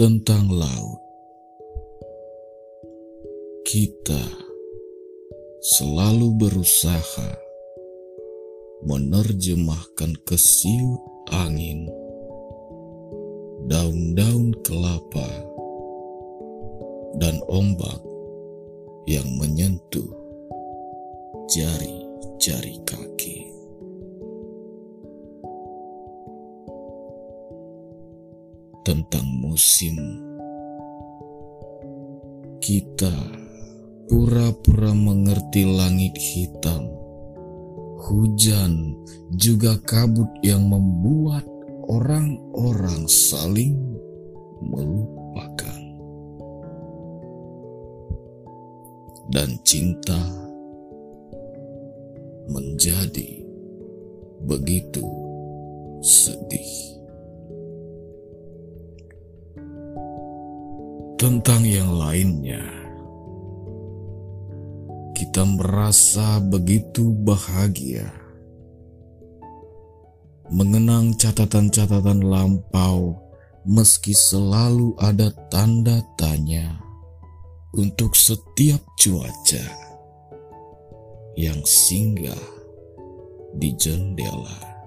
tentang laut. Kita selalu berusaha menerjemahkan kesiut angin, daun-daun kelapa, dan ombak yang menyentuh jari-jari kaki. Tentang musim, kita pura-pura mengerti langit hitam, hujan, juga kabut yang membuat orang-orang saling melupakan. Dan cinta menjadi begitu sedih. Tentang yang lainnya, kita merasa begitu bahagia. Mengenang catatan-catatan lampau, meski selalu ada tanda tanya untuk setiap cuaca yang singgah di jendela.